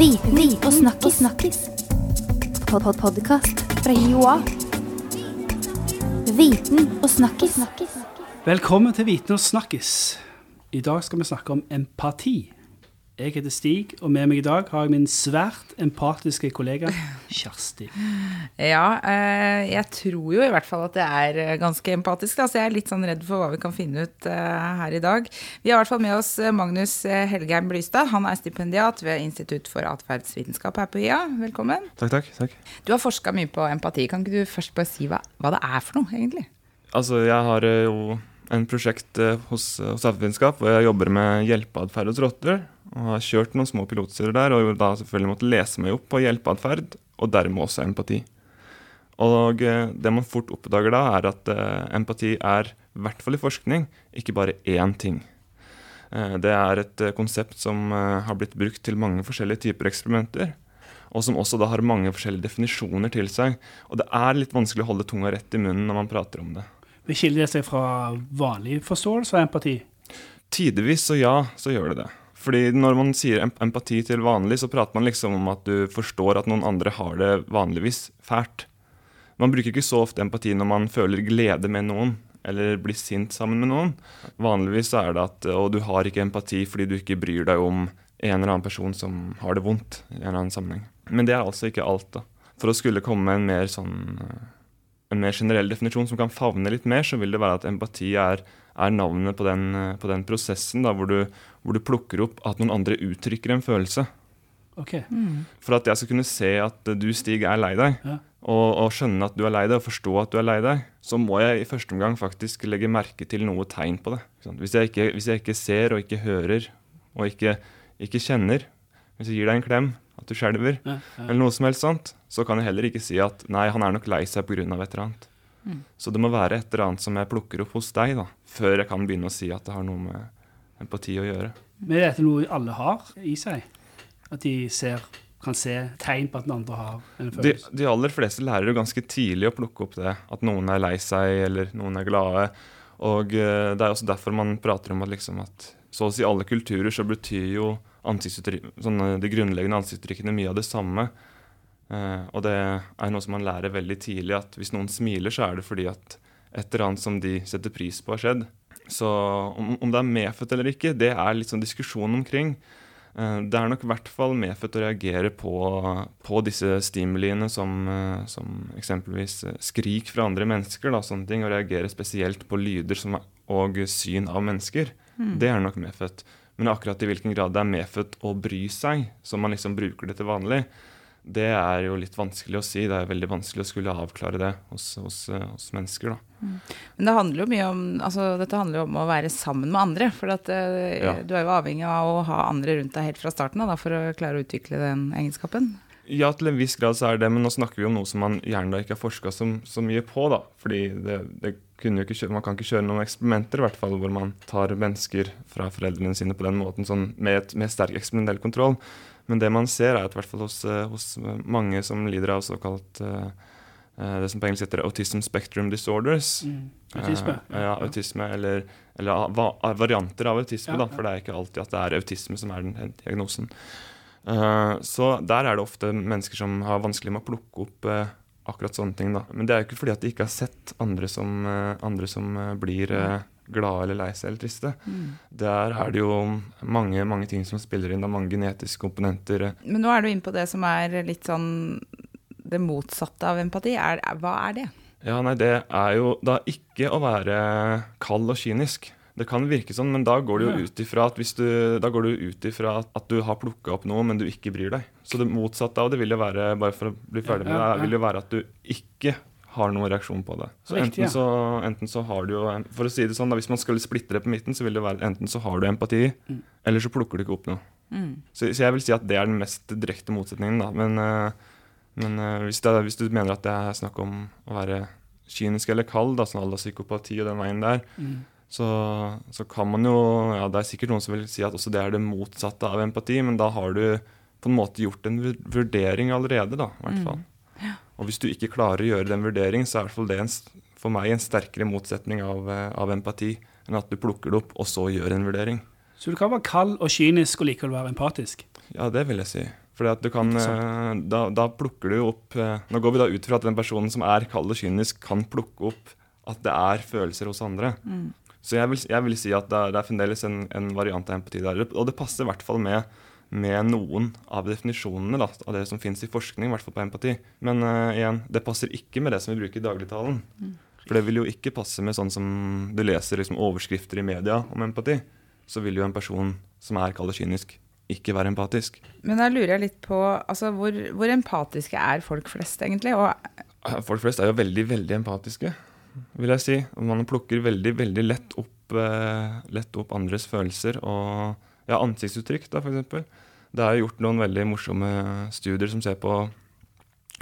Viten og snakkis. snakkis. Pod -pod Podkast fra Joa. Viten og snakkis. Velkommen til Viten og snakkis. I dag skal vi snakke om empati. Jeg heter Stig, og med meg i dag har jeg min svært empatiske kollega Kjersti. Ja, eh, jeg tror jo i hvert fall at det er eh, ganske empatisk. Altså Så jeg er litt sånn redd for hva vi kan finne ut eh, her i dag. Vi har i hvert fall med oss Magnus Helgheim Blystad. Han er stipendiat ved Institutt for atferdsvitenskap her på IA. Velkommen. Takk, takk. takk. Du har forska mye på empati. Kan ikke du først bare si hva, hva det er for noe, egentlig? Altså, jeg har jo en prosjekt hos, hos Atferdsvitenskap hvor jeg jobber med hjelpeatferd hos rotter. Og har kjørt noen små pilotstudier der, og da selvfølgelig måtte lese meg opp på hjelpeatferd, og dermed også empati. Og eh, det man fort oppdager da, er at eh, empati er, i hvert fall i forskning, ikke bare én ting. Eh, det er et konsept som har blitt brukt til mange forskjellige typer eksperimenter. Og som også da har mange forskjellige definisjoner til seg. Og det er litt vanskelig å holde tunga rett i munnen når man prater om det. Det skiller seg fra vanlig forståelse av empati? Tidvis så ja, så gjør det det. Fordi når man sier empati til vanlig, så prater man liksom om at du forstår at noen andre har det vanligvis fælt. Man bruker ikke så ofte empati når man føler glede med noen, eller blir sint sammen med noen. Vanligvis er det at og du har ikke empati fordi du ikke bryr deg om en eller annen person som har det vondt i en eller annen sammenheng. Men det er altså ikke alt, da. For å skulle komme med en mer sånn en mer generell definisjon som kan favne litt mer, så vil det være at empati er, er navnet på den, eh, på den prosessen da, hvor, du, hvor du plukker opp at noen andre uttrykker en følelse. Ok. For at jeg skal kunne se at du, Stig, er lei deg, Ja. og, og skjønne at du er lei deg, og forstå at du er lei deg, så må jeg i første omgang faktisk legge merke til noe tegn på det. Hvis jeg ikke, hvis jeg ikke ser og ikke hører og ikke, ikke kjenner, hvis jeg gir deg en klem, at du skjelver, Ja, ja. eller noe som helst sånt, så kan jeg heller ikke si at nei, han er nok lei seg pga. et eller annet. Så det må være et eller annet som jeg plukker opp hos deg, da, før jeg kan begynne å si at det har noe med empati å gjøre. Men er dette noe alle har i seg? At de ser, kan se tegn på at den andre har en følelse? de aller fleste lærer jo ganske tidlig å plukke opp det, at noen er lei seg, eller noen er glade. Og uh, det er også derfor man prater om at, liksom at så å si alle kulturer så betyr jo sånne, de grunnleggende ansiktsuttrykkene mye av det samme. Eh, og det er noe som man lærer veldig tidlig, at hvis noen smiler, så er det fordi at et eller annet som de setter pris på, har skjedd. Så om, om det er medfødt eller ikke, det er litt sånn diskusjon omkring. Eh, Det er nok i hvert fall medfødt å reagere på, på disse stimuliene som, eh, som eksempelvis skrik fra andre mennesker da, sånne ting, og reagere spesielt på lyder som og syn av mennesker. Det er nok medfødt. Men akkurat i hvilken grad det er medfødt å bry seg, som man liksom bruker det til vanlig, det er jo litt vanskelig å si. Det er veldig vanskelig å skulle avklare det hos, hos, hos mennesker. da. Men det handler jo mye om altså, dette handler jo om å være sammen med andre. For at, eh, Ja. du er jo avhengig av å ha andre rundt deg helt fra starten da, for å klare å utvikle den egenskapen. Ja, til en viss grad så er det, men nå snakker vi om noe som man gjerne da ikke har forska så, så mye på. da. Fordi det, det kunne jo ikke Man kan ikke kjøre noen eksperimenter i hvert fall, hvor man tar mennesker fra foreldrene sine på den måten, sånn med, et, med sterk eksperimentell kontroll. Men det man ser, er at i hvert fall hos, eh, hos mange som lider av såkalt eh, eh, det som på engelsk heter autism spectrum disorders. Mm. Autisme? Eh, ja, autisme, eller, eller va- varianter av autisme, Ja, da, for det er ikke alltid at det er autisme som er den diagnosen. Eh, så der er det ofte mennesker som har vanskelig med å plukke opp eh, akkurat sånne ting. da. Men det er jo ikke fordi at de ikke har sett andre som, andre som blir glade eller lei seg eller triste. Der er det jo mange, mange ting som spiller inn. Det er mange genetiske komponenter. Men nå er du inne på det som er litt sånn det motsatte av empati. Er, hva er det? Ja, nei, det er jo da ikke å være kald og kynisk. Det kan virke sånn, men da går det jo ut ifra at, at, at du har plukka opp noe, men du ikke bryr deg. Så det motsatte av det vil jo være bare for å bli ferdig med det, vil jo være at du ikke har noen reaksjon på det. Så enten, så enten så har du jo For å si det sånn, da, hvis man skulle splitte det på midten, så vil det være enten så har du empati, Mm. eller så plukker du ikke opp noe. Så, så jeg vil si at det er den mest direkte motsetningen, da. Men, eh, men eh, hvis, det, hvis du mener at det er snakk om å være kynisk eller kald, da, sånn à la psykopati og den veien der, Mm. så, så kan man jo Ja, det er sikkert noen som vil si at også det er det motsatte av empati, men da har du på en måte gjort en vurdering allerede, da, i hvert fall. Og hvis du ikke klarer å gjøre den vurderingen, så er i hvert fall det en, for meg en sterkere motsetning av, eh, av empati enn at du plukker det opp og så gjør en vurdering. Så du kan være kald og kynisk og likevel være empatisk? Ja, det vil jeg si. Fordi kan, eh, da, da plukker du opp eh, Nå går vi da ut fra at den personen som er kald og kynisk, kan plukke opp at det er følelser hos andre. Så jeg vil, jeg vil si at det er, det er fremdeles en, en variant av empati der. Og det passer i hvert fall med, med noen av definisjonene da, av det som fins i forskning, i hvert fall på empati. Men uh, igjen, det passer ikke med det som vi bruker i dagligtalen. For det vil jo ikke passe med sånn som du leser liksom, overskrifter i media om empati. Så vil jo en person som er kalt kynisk, ikke være empatisk. Men da lurer jeg litt på altså, hvor, hvor empatiske er folk flest, egentlig? Og Folk flest er jo veldig, veldig empatiske, vil jeg si. Man plukker veldig, veldig lett opp, eh, lett opp andres følelser og ja, ansiktsuttrykk, da, f.eks. Det er gjort noen veldig morsomme studier som ser på,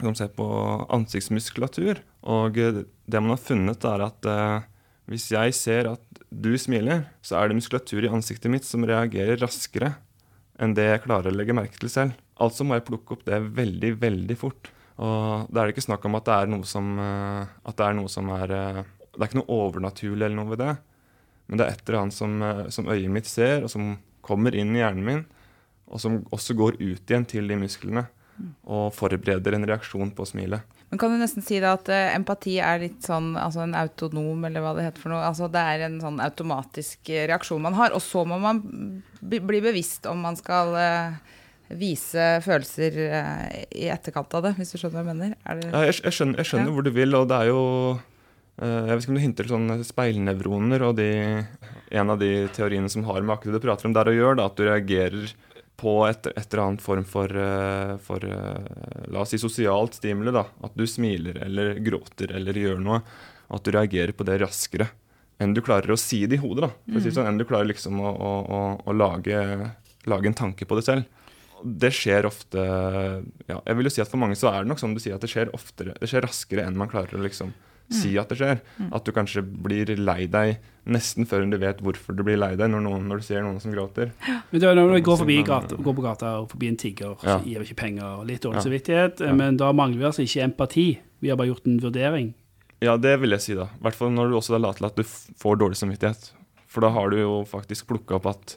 som ser på ansiktsmuskulatur. Og eh, det man har funnet, er at eh, hvis jeg ser at du smiler, så er det muskulatur i ansiktet mitt som reagerer raskere enn det jeg klarer å legge merke til selv. Altså må jeg plukke opp det veldig, veldig fort. Og da er det ikke snakk om at det er noe som, eh, at det er noe som er eh, Det er ikke noe overnaturlig eller noe ved det. Men det er et eller annet som, som øyet mitt ser, og som kommer inn i hjernen min, og som også går ut igjen til de musklene. Og forbereder en reaksjon på smilet. Men kan du nesten si da at eh, empati er litt sånn altså en autonom, eller hva det heter for noe? Altså det er en sånn automatisk eh, reaksjon man har, og så må man bli bevisst om man skal eh, vise følelser i etterkant av det, hvis du skjønner hva jeg mener? Er det, Ja, jeg, jeg skjønner, jeg skjønner Ja. hvor du vil, og det er jo Jeg vet ikke om du hinter til sånne speilnevroner, og de, en av de teoriene som har med akkurat det du prater om, der å gjøre, at du reagerer på et, et eller annet form for, eh, for eh, la oss si sosialt stimuli. da, At du smiler eller gråter eller gjør noe. At du reagerer på det raskere enn du klarer å si det i hodet. da, for å si sånn, Enn du klarer liksom å, å, å, å lage, lage en tanke på det selv. Det skjer ofte ja, Jeg vil jo si at For mange så er det nok sånn du sier at det skjer oftere, det skjer raskere enn man klarer å liksom si at det skjer. At du kanskje blir lei deg nesten før du vet hvorfor du blir lei deg når, noen, når du ser noen som gråter. Men det når du går, forbi gata, går på gata og forbi en tigger, Ja. så gir vi ikke penger og litt dårlig Ja. samvittighet, Ja. men da mangler vi altså ikke empati. Vi har bare gjort en vurdering. Ja, det vil jeg si, da. I hvert fall når du også la til at du får dårlig samvittighet. For da har du jo faktisk plukka opp at,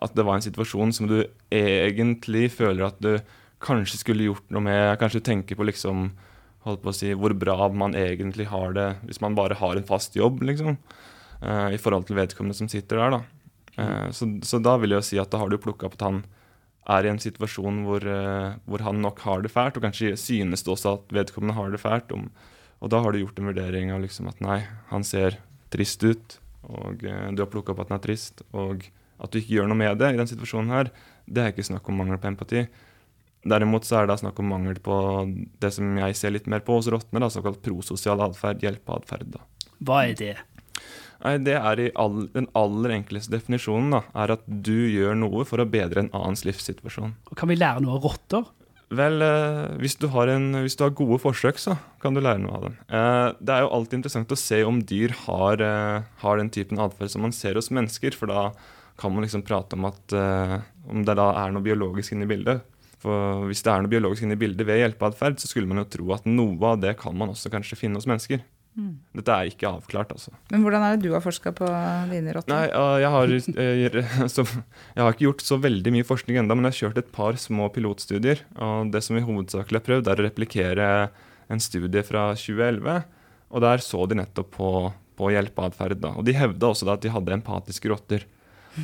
at det var en situasjon som du egentlig føler at du kanskje skulle gjort noe med. Kanskje tenker på liksom holdt på å si, hvor bra man egentlig har det hvis man bare har en fast jobb, liksom. Uh, I forhold til vedkommende som sitter der, da. Eh, så, så da vil jeg jo si at da har du plukka opp at han er i en situasjon hvor, uh, hvor han nok har det fælt, og kanskje synes det også at vedkommende har det fælt. Om, og da har du gjort en vurdering av liksom at nei, han ser trist ut, og du har plukka opp at han er trist, og at du ikke gjør noe med det i den situasjonen her, det er ikke snakk om mangel på empati. Derimot så er det snakk om mangel på det som jeg ser litt mer på hos rottene, da, såkalt prososial atferd, hjelpeatferd. Hva er det? Nei, det er i all, Den aller enkleste definisjonen da, er at du gjør noe for å bedre en annens livssituasjon. Og Kan vi lære noe av rotter? Vel, eh, hvis, du har en, hvis du har gode forsøk, så kan du lære noe av dem. Eh, det er jo alltid interessant å se om dyr har, eh, har den typen atferd som man ser hos mennesker, for da kan man liksom prate om at om det da er noe biologisk inne i bildet. For hvis det er noe biologisk inne i bildet ved hjelpeatferd, så skulle man jo tro at noe av det kan man også kanskje finne hos mennesker. Dette er ikke avklart, altså. Men hvordan er det du har forska på dine rotter? Nei, jeg har, jeg, så, jeg har ikke gjort så veldig mye forskning enda, men jeg har kjørt et par små pilotstudier. Og det som vi hovedsakelig har prøvd, er å replikere en studie fra 2011. Og der så de nettopp på, på hjelpeatferd. Og de hevda også da at de hadde empatiske rotter.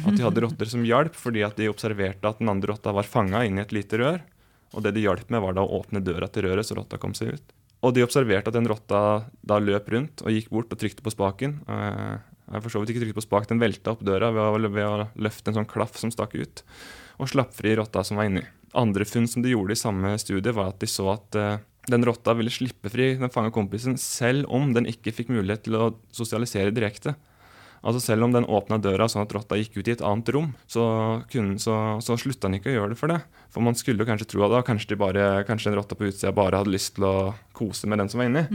At de hadde rotter som hjalp fordi at de observerte at den andre rotta var fanga inni et lite rør. Og det de hjalp med, var da å åpne døra til røret, så rotta kom seg ut. Og de observerte at den rotta da løp rundt og gikk bort og trykte på spaken. Eh, Jeg for så vidt ikke trykte på spak, den velta opp døra ved å, ved å løfte en sånn klaff som stakk ut, og slapp fri rotta som var inni. Andre funn som de gjorde i samme studie, var at de så at eh, den rotta ville slippe fri den fanga kompisen selv om den ikke fikk mulighet til å sosialisere direkte. Altså Selv om den åpna døra sånn at rotta gikk ut i et annet rom, så, kunne, så, så slutta den ikke å gjøre det for det. For man skulle jo kanskje tro at da, kanskje, de bare, kanskje den rotta på utsida bare hadde lyst til å kose med den som var inni.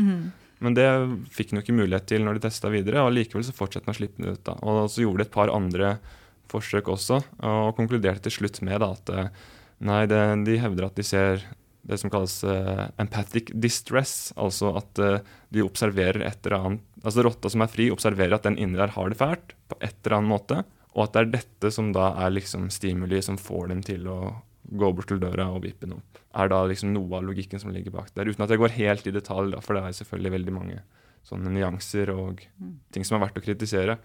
Men det fikk den jo ikke mulighet til når de testa videre, og likevel så fortsatte den å slippe den ut. da. Og så gjorde de et par andre forsøk også, og konkluderte til slutt med da, at eh, nei, det, de hevder at de ser det som kalles uh, empathic distress, altså at uh, de observerer et eller annet Altså rotta som er fri, observerer at den inni der har det fælt på et eller annet måte, og at det er dette som da er liksom stimuli som får dem til å gå bort til døra og vippe den opp. Er da liksom noe av logikken som ligger bak der. Uten at jeg går helt i detalj, da, for det er selvfølgelig veldig mange sånne nyanser og ting som er verdt å kritisere.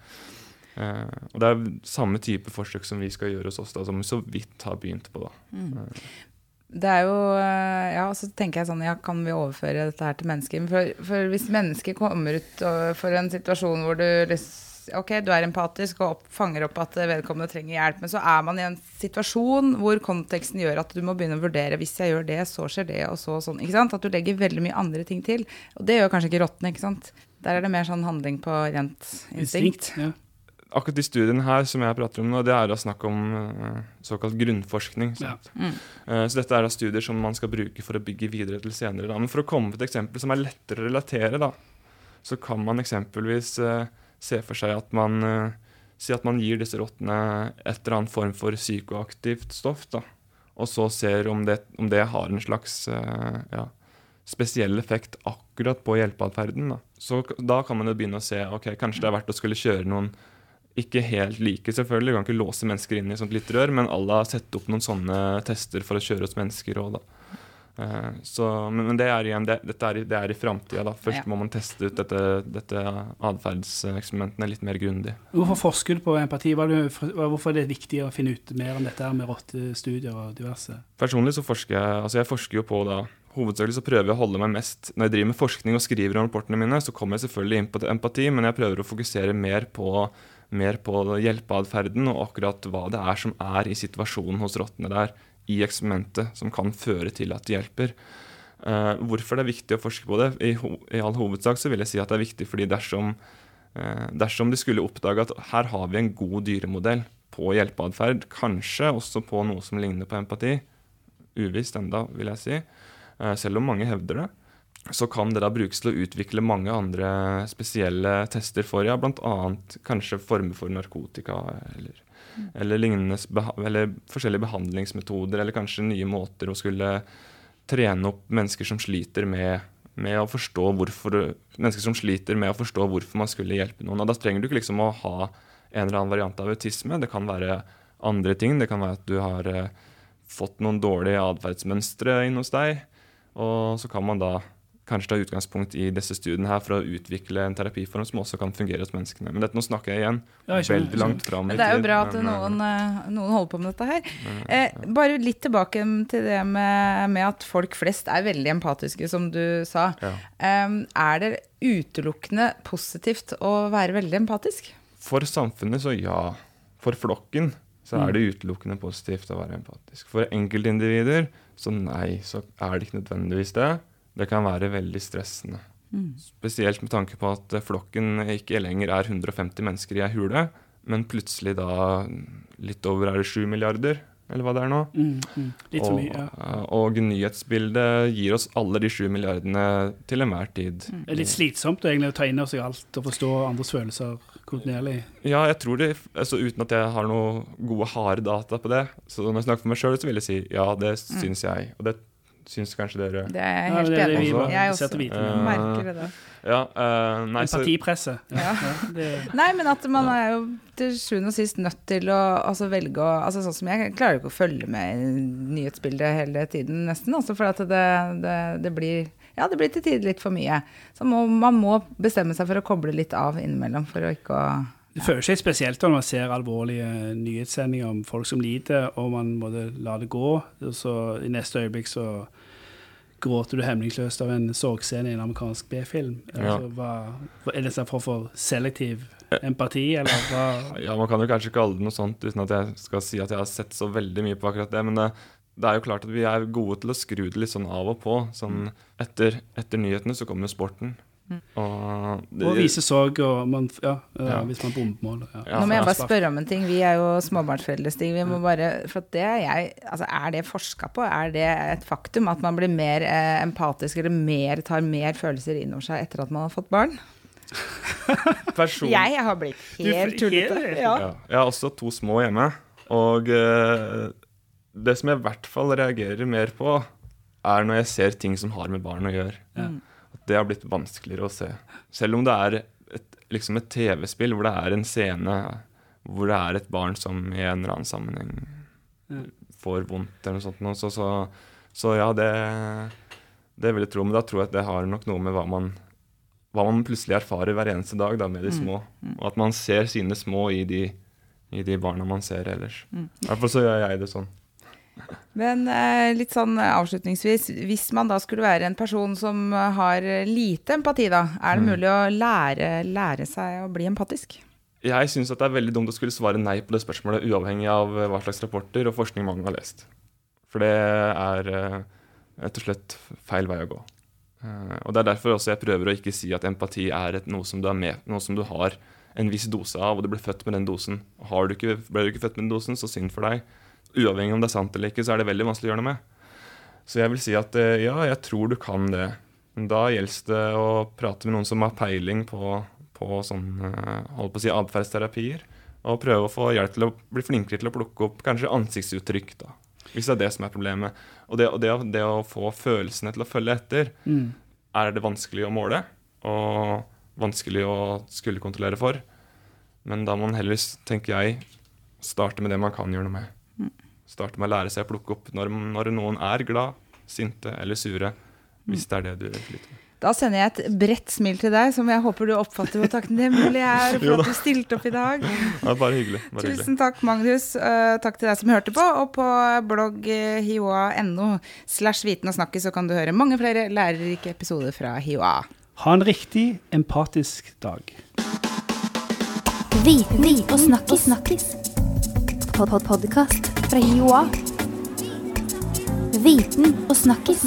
Uh, og det er samme type forsøk som vi skal gjøre hos oss, da, som vi så vidt har begynt på. da. Det er jo eh, Ja, så tenker jeg sånn Ja, kan vi overføre dette her til mennesker? For, for hvis mennesker kommer ut for en situasjon hvor du Ok, du er empatisk og opp, fanger opp at vedkommende trenger hjelp, men så er man i en situasjon hvor konteksten gjør at du må begynne å vurdere hvis jeg gjør det, så skjer det, og så sånn. ikke sant? At du legger veldig mye andre ting til. Og det gjør kanskje ikke rottene, ikke sant? Der er det mer sånn handling på rent instinkt. instinkt. Ja. Akkurat de studiene her som jeg prater om nå, det er da snakk om eh, såkalt grunnforskning. Ja. Mm. Eh, så dette er da studier som man skal bruke for å bygge videre til senere. Da. Men for å komme på et eksempel som er lettere å relatere, da, så kan man eksempelvis eh, se for seg at man Si at man gir disse rottene et eller annet form for psykoaktivt stoff, da. Og så ser om det, om det har en slags ja, spesiell effekt akkurat på hjelpeatferden. Da. Så da kan man jo begynne å se ok, kanskje det er verdt å skulle kjøre noen ikke helt like, selvfølgelig. Vi kan ikke låse mennesker inn i sånt lite rør, men alle har sett opp noen sånne tester for å kjøre hos mennesker òg, da. Eh, så, men, men det er igjen, det, er, det er i framtida. Først Ja. må man teste ut dette, dette atferdseksperimentene litt mer grundig. Hvorfor forsker du på empati? Hvorfor er det viktig å finne ut mer om dette med rottestudier og diverse? Personlig så forsker jeg altså jeg forsker jo på da Hovedsakelig så prøver jeg å holde meg mest Når jeg driver med forskning og skriver om rapportene mine, så kommer jeg selvfølgelig inn på empati, men jeg prøver å fokusere mer på, mer på hjelpeatferden og akkurat hva det er som er i situasjonen hos rottene der i eksperimentet, som kan føre til at det hjelper. Eh, hvorfor det er viktig å forske på det? I, ho I all hovedsak så vil jeg si at det er viktig fordi dersom, eh, dersom de skulle oppdage at her har vi en god dyremodell på hjelpeatferd, kanskje også på noe som ligner på empati, uvisst enda, vil jeg si, eh, selv om mange hevder det, så kan det da brukes til å utvikle mange andre spesielle tester for, ja, bl.a. kanskje former for narkotika eller, eller lignende eller forskjellige behandlingsmetoder, eller kanskje nye måter å skulle trene opp mennesker som sliter med, med å forstå hvorfor mennesker som sliter med å forstå hvorfor man skulle hjelpe noen. Og da trenger du ikke liksom å ha en eller annen variant av autisme. Det kan være andre ting. Det kan være at du har eh, fått noen dårlige atferdsmønstre inn hos deg. Og så kan man da kanskje ta utgangspunkt i disse studiene her for å utvikle en terapiform som også kan fungere hos menneskene. Men dette, nå snakker jeg igjen Ja, jeg veldig langt fram i tid. det er jo bra at eh, noen, eh, noen holder på med dette her. Eh, bare litt tilbake til det med, med at folk flest er veldig empatiske, som du sa. Ja. Eh, er det utelukkende positivt å være veldig empatisk? For samfunnet så ja. For flokken så er det utelukkende positivt å være empatisk. For enkeltindivider så nei, så er det ikke nødvendigvis det. Det kan være veldig stressende. Spesielt med tanke på at eh, flokken ikke lenger er 150 mennesker i ei hule, men plutselig da litt over er det 7 milliarder, eller hva det er nå. Mm, mm. Litt for mye, ja. Og, og nyhetsbildet gir oss alle de 7 milliardene til enhver tid. Det er litt slitsomt egentlig å ta inn over seg alt og forstå andres følelser kontinuerlig. Ja, jeg tror det, altså Uten at jeg har noe gode, harde data på det, så når jeg snakker for meg sjøl, så vil jeg si ja, det syns jeg. Og det syns kanskje dere. Det er jeg helt det er enig vi i. Jeg også. Eh, merker det. da. Ja, uh, nei, Empatipresset. Ja. Ja. Ja, Nei, men at man er jo til sjuende og sist nødt til å altså, velge å altså, Sånn som jeg klarer jo ikke å følge med i nyhetsbildet hele tiden, nesten. Altså, for at det, det, det blir ja, det blir til tider litt for mye. Så må, man må bestemme seg for å koble litt av innimellom for å ikke å det føles ikke spesielt når man ser alvorlige nyhetssendinger om folk som lider, og man må la det gå. Og så i neste øyeblikk så gråter du hemningsløst av en sorgscene i en amerikansk B-film. Ja. Altså, hva, er det en form for selektiv empati, eller hva? ja, Man kan jo kanskje kalle det noe sånt uten at jeg skal si at jeg har sett så veldig mye på akkurat det. Men det, det er jo klart at vi er gode til å skru det litt sånn av og på. Sånn etter, etter nyhetene så kommer jo sporten. Og, det, Og vise sorg, og man, ja, Ja. hvis man bombemåler. Ja. Ja, Nå må jeg bare spørre om en ting. Vi er jo småbarnsforeldre, Stig. Vi må bare, for det er jeg, altså er det forska på? Er det et faktum at man blir mer eh, empatisk eller mer, tar mer følelser inn over seg etter at man har fått barn? person, Jeg har blitt helt tullete. Ja. Ja. Jeg har også to små hjemme. Og eh, det som jeg i hvert fall reagerer mer på, er når jeg ser ting som har med barn å gjøre. At det har blitt vanskeligere å se. Selv om det er et, liksom et TV-spill hvor det er en scene hvor det er et barn som i en eller annen sammenheng får vondt eller noe sånt. Så, så, så, ja, det, det vil jeg tro. Men da tror jeg at det har nok noe med hva man, hva man plutselig erfarer hver eneste dag da, med de mm. små. Mm. Og at man ser sine små i de, i de barna man ser ellers. Mm. I hvert fall så gjør jeg det sånn. Men eh, litt sånn avslutningsvis, hvis man da skulle være en person som har lite empati, da, er det mm. mulig å lære, lære seg å bli empatisk? Jeg syns det er veldig dumt å skulle svare nei på det spørsmålet, uavhengig av hva slags rapporter og forskning mange har lest. For det er eh, rett og slett feil vei å gå. Eh, og Det er derfor også jeg prøver å ikke si at empati er et, noe, som du er med, noe som du har en viss dose av, og du ble født med den dosen. Har du ikke, ble du ikke født med den dosen, så synd for deg uavhengig om det er sant eller ikke, så er det veldig vanskelig å gjøre noe med. Så jeg vil si at eh, ja, jeg tror du kan det. Da gjelder det å prate med noen som har peiling på, på sånn, eh, holdt på å si, atferdsterapier. Og prøve å få hjelp til å bli flinkere til å plukke opp kanskje ansiktsuttrykk. da, Hvis det er det som er problemet. Og det, det, det å få følelsene til å følge etter, mm. er det vanskelig å måle. Og vanskelig å skulle kontrollere for. Men da må man heller, tenker jeg, starte med det man kan gjøre noe med starte med å lære seg å plukke opp når, når noen er glad, sinte eller sure. Hvis det er det du sliter med. Da sender jeg et bredt smil til deg, som jeg håper du oppfatter hvor takknemlig jeg er for at du stilte opp i dag. Ja, bare hyggelig. Bare Tusen hyggelig. takk, Magnus. Uh, takk til deg som hørte på. Og på blogg uh, hioa.no slash viten og snakkes så kan du høre mange flere lærerike episoder fra HiOA. Ha en riktig empatisk dag. Viten og snakkis. snakkis. Fra Joa. Viten og snakkis.